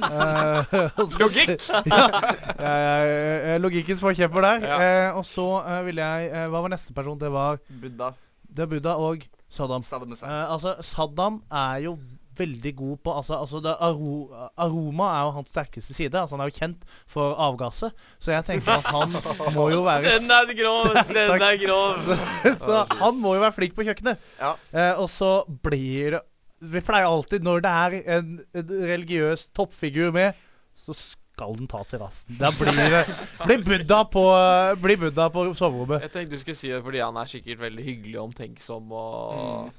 uh, og Logikk! ja, logikkens forkjemper der. Eh, og så eh, ville jeg eh, Hva var neste person? Det var, Buddha. det er Buddha og Saddam. Saddam. Eh, altså, Saddam er jo veldig god på Altså, altså det Aroma er jo hans sterkeste side. Altså Han er jo kjent for avgasset. Så jeg tenker at han må jo være Den er grov! Den er grov! så han må jo være flink på kjøkkenet. Ja. Eh, og så blir det Vi pleier alltid, når det er en, en religiøs toppfigur med, så skal den tas i rassen. Da blir det blir Buddha på, blir Buddha på soverommet. Jeg tenkte du skulle si det fordi han er sikkert veldig hyggelig og omtenksom og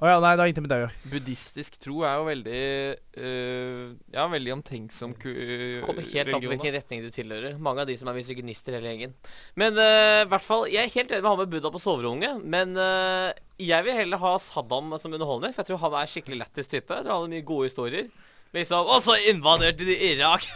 Å ja, nei, det har ingenting med det å gjøre. Buddhistisk tro er jo veldig øh, Ja, veldig omtenksom ku Kommer helt an på hvilken retning du tilhører. Mange av de som er misogynister hele gjengen. Men eh, i hvert fall, jeg er helt enig med han med Buddha på soverommet. Men eh, jeg vil heller ha Saddam som underholdning, for jeg tror han er skikkelig lættis type. Jeg tror han har mye gode historier. Liksom Og så invaderte de Irak!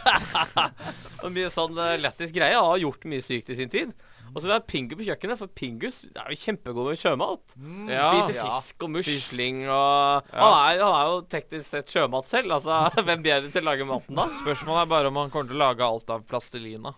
og mye sånn uh, lættis greie. Han har gjort mye sykt i sin tid. Og så vil jeg ha Pingu på kjøkkenet, for Pingus er jo kjempegod med sjømat. Ja. Spiser Ja. fisk og musling og han, er, han er jo teknisk sett sjømat selv. Altså, hvem bedre til å lage maten da? Spørsmålet er bare om han kommer til å lage alt av plastelina.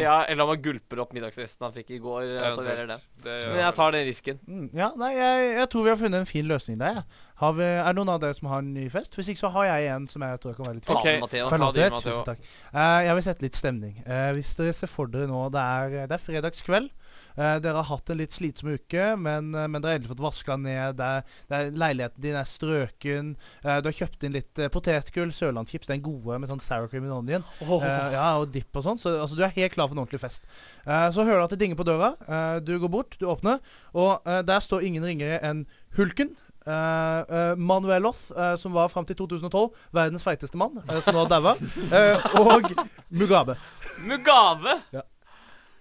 Ja, Eller om han gulper opp middagsresten han fikk i går. serverer det. Det Men jeg tar den risken. Mm, ja, nei, jeg, jeg tror vi har funnet en fin løsning der. jeg. Har vi, er det noen av dere som har en ny fest? Hvis ikke så har jeg en som jeg tror kan være litt fin. Ta Ok, den, Matteo. Matteo. Tusen takk. Eh, jeg vil sette litt stemning. Uh, hvis dere ser for dere nå Det er, det er fredagskveld. Eh, dere har hatt en litt slitsom uke, men, eh, men dere har endelig fått vaska ned. Det er, det er, leiligheten din er strøken. Eh, du har kjøpt inn litt potetgull, sørlandschips. Den gode med sånn sour cream and onion. Eh, ja, og dipp og sånn. Så altså, du er helt klar for en ordentlig fest. Eh, så hører du at det dinger på døra. Eh, du går bort, du åpner, og eh, der står ingen ringere enn Hulken. Uh, uh, Manuel Loth, uh, som var fram til 2012 verdens feiteste mann, som nå har daua. Eh, og Mugabe. Mugabe! Ja.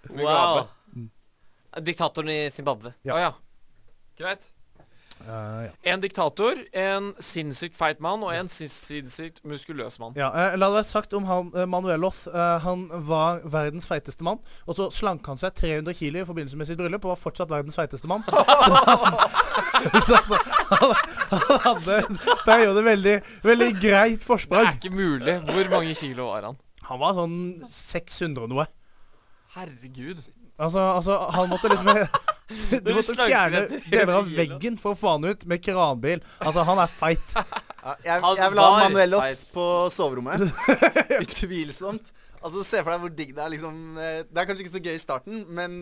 Wow. Diktatoren i Zimbabwe. Ja. Å ja. Greit. Eh, ja. En diktator, en sinnssykt feit mann og en sin- sinnssykt muskuløs mann. Ja, eh, la det være sagt om han, eh, Manuel Loth. eh, han var verdens feiteste mann. Og så slank han seg 300 kilo i forbindelse med sitt bryllup og var fortsatt verdens feiteste mann. Så han, så, altså, han, han hadde en periode veldig, veldig greit Det forsprang. er ikke mulig. Hvor mange kilo var han? Han var sånn 600 og noe. Herregud. Altså, altså han måtte liksom Du måtte fjerne deler av veggen for å få han ut med kranbil. Altså, han er feit. Ja, jeg, jeg vil ha Manuel Loth på soverommet. Utvilsomt. Altså, Se for deg hvor digg det er. liksom eh, Det er kanskje ikke så gøy i starten, men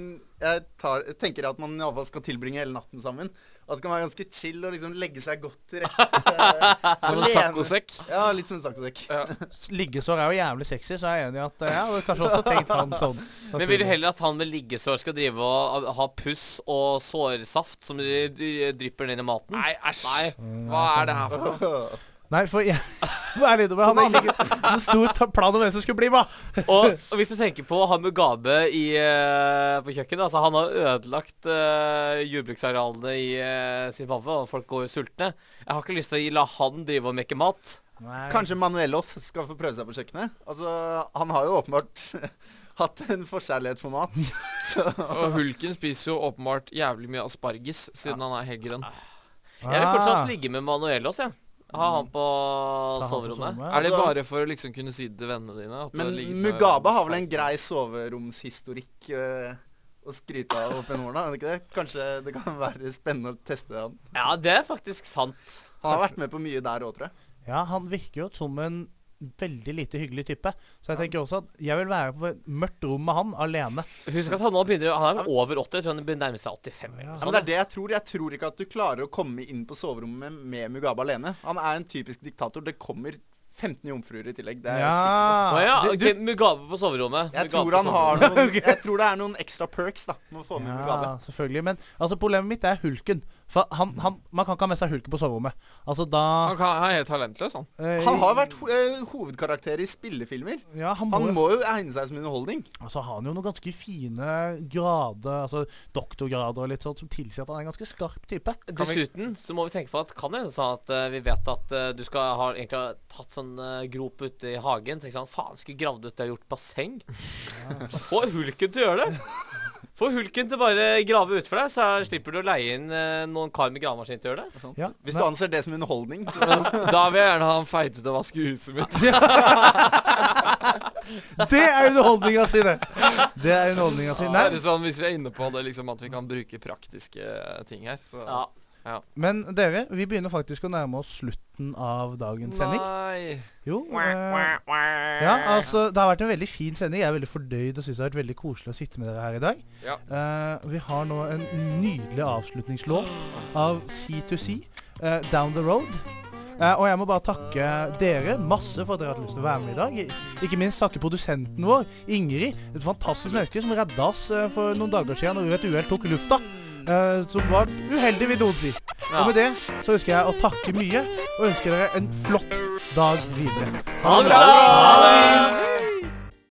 jeg, tar, jeg tenker at man i alle fall skal tilbringe hele natten sammen. Og at det kan være ganske chill å liksom legge seg godt til rette. Som en saccosekk. Ja, litt som en saccosekk. Liggesår er jo jævlig sexy, så jeg er enig i at ja, jeg hadde kanskje også tenkt han sånn. Men vil du heller at han med liggesår skal drive og ha puss og sårsaft som drypper ned i maten? Nei, æsj. Nei. Hva er det her for noe? Nei, for jeg Litt. Han hadde ikke en stor plan om hvem som skulle bli med. Og, og hvis du tenker på han Mugabe i, uh, på kjøkkenet altså Han har ødelagt uh, jordbruksarealene i uh, Zimbabwe, og folk går jo sultne. Jeg har ikke lyst til å la han drive og mekke mat. Kanskje Manuel skal få prøve seg på kjøkkenet? Altså, Han har jo åpenbart hatt en forkjærlighet for mat. Så Og Hulken spiser jo åpenbart jævlig mye asparges, siden han er helt grønn. Jeg vil fortsatt ligge med Manuelos, jeg. Ha han på Ta han på soverommet. soverommet. Er det Altså- bare for å liksom kunne si det til vennene dine? at du har Men ligget med Mugabe har vel en grei soveromshistorikk. øh, å skryte av opp gjennom årene. er det ikke det? Kanskje det kan være spennende å teste han. Ja, det er faktisk sant. Han har vært med på mye der òg, tror jeg. Ja, han virker jo som en veldig lite hyggelig type. Så jeg tenker også at jeg vil være på et mørkt rom med han alene. Husk at han nå begynner Han er over 80, jeg tror han begynner å nærme seg 85. Ja, men det er det jeg tror. Jeg tror ikke at du klarer å komme inn på soverommet med, med Mugabe alene. Han er en typisk diktator. Det kommer 15 jomfruer i tillegg. Det er på. Å ja, Du- ok, Mugabe på soverommet. Jeg Mugabe tror, han har soverommet. noen, jeg tror det er noen ekstra perks da med å få med Ja, Mugabe. selvfølgelig. Men altså, problemet mitt er hulken. For han, han, man kan ikke ha med seg hulken på soverommet. Altså da Han, kan, han er helt talentløs, han. eh, Han har vært ho eh, hovedkarakter i spillefilmer. ja, han må, Han jo- må jo egne seg som underholdning. Så har han jo noen ganske fine grader, altså doktorgrader og litt sånt, som tilsier at han er en ganske skarp type. Dessuten så må vi tenke på at kan det hende sånn at eh, vi vet at eh, du skal ha egentlig ha tatt sånn eh, grop ute i hagen. Tenk sånn Faen, skulle gravd ut det og gjort basseng. Få hulken til å gjøre det. Få hulken til bare grave ut for deg, så er- slipper du å leie inn eh, noen kar med gravemaskin til å gjøre det. Ja, Hvis du anser det som underholdning. Så da vil jeg gjerne ha han feite til å vaske huset mitt. Det er underholdninga si, det! Det er underholdninga si. Ja, Nei, det er sånn, hvis vi er inne på det, liksom at vi kan bruke praktiske eh, ting her, så Ja. Men dere, vi begynner faktisk å nærme oss slutten av dagens sending. Nei. Jo. Eh, ja, altså, det har vært en veldig fin sending. Jeg er veldig fordøyd og syns det har vært veldig koselig å sitte med dere her i dag. Ja. Eh, vi har nå en nydelig avslutningslåt av C2C, eh, 'Down The Road'. Eh, og jeg må bare takke dere masse for at dere har hatt lyst til å være med i dag. Ikke minst takke produsenten vår, Ingrid. Et fantastisk menneske som redda oss eh, for noen dager siden når et uhell tok lufta. Eh, som var uheldig, vil noen si. Ja. Og med det så ønsker jeg å takke mye, og ønsker dere en flott dag videre. Ha det bra!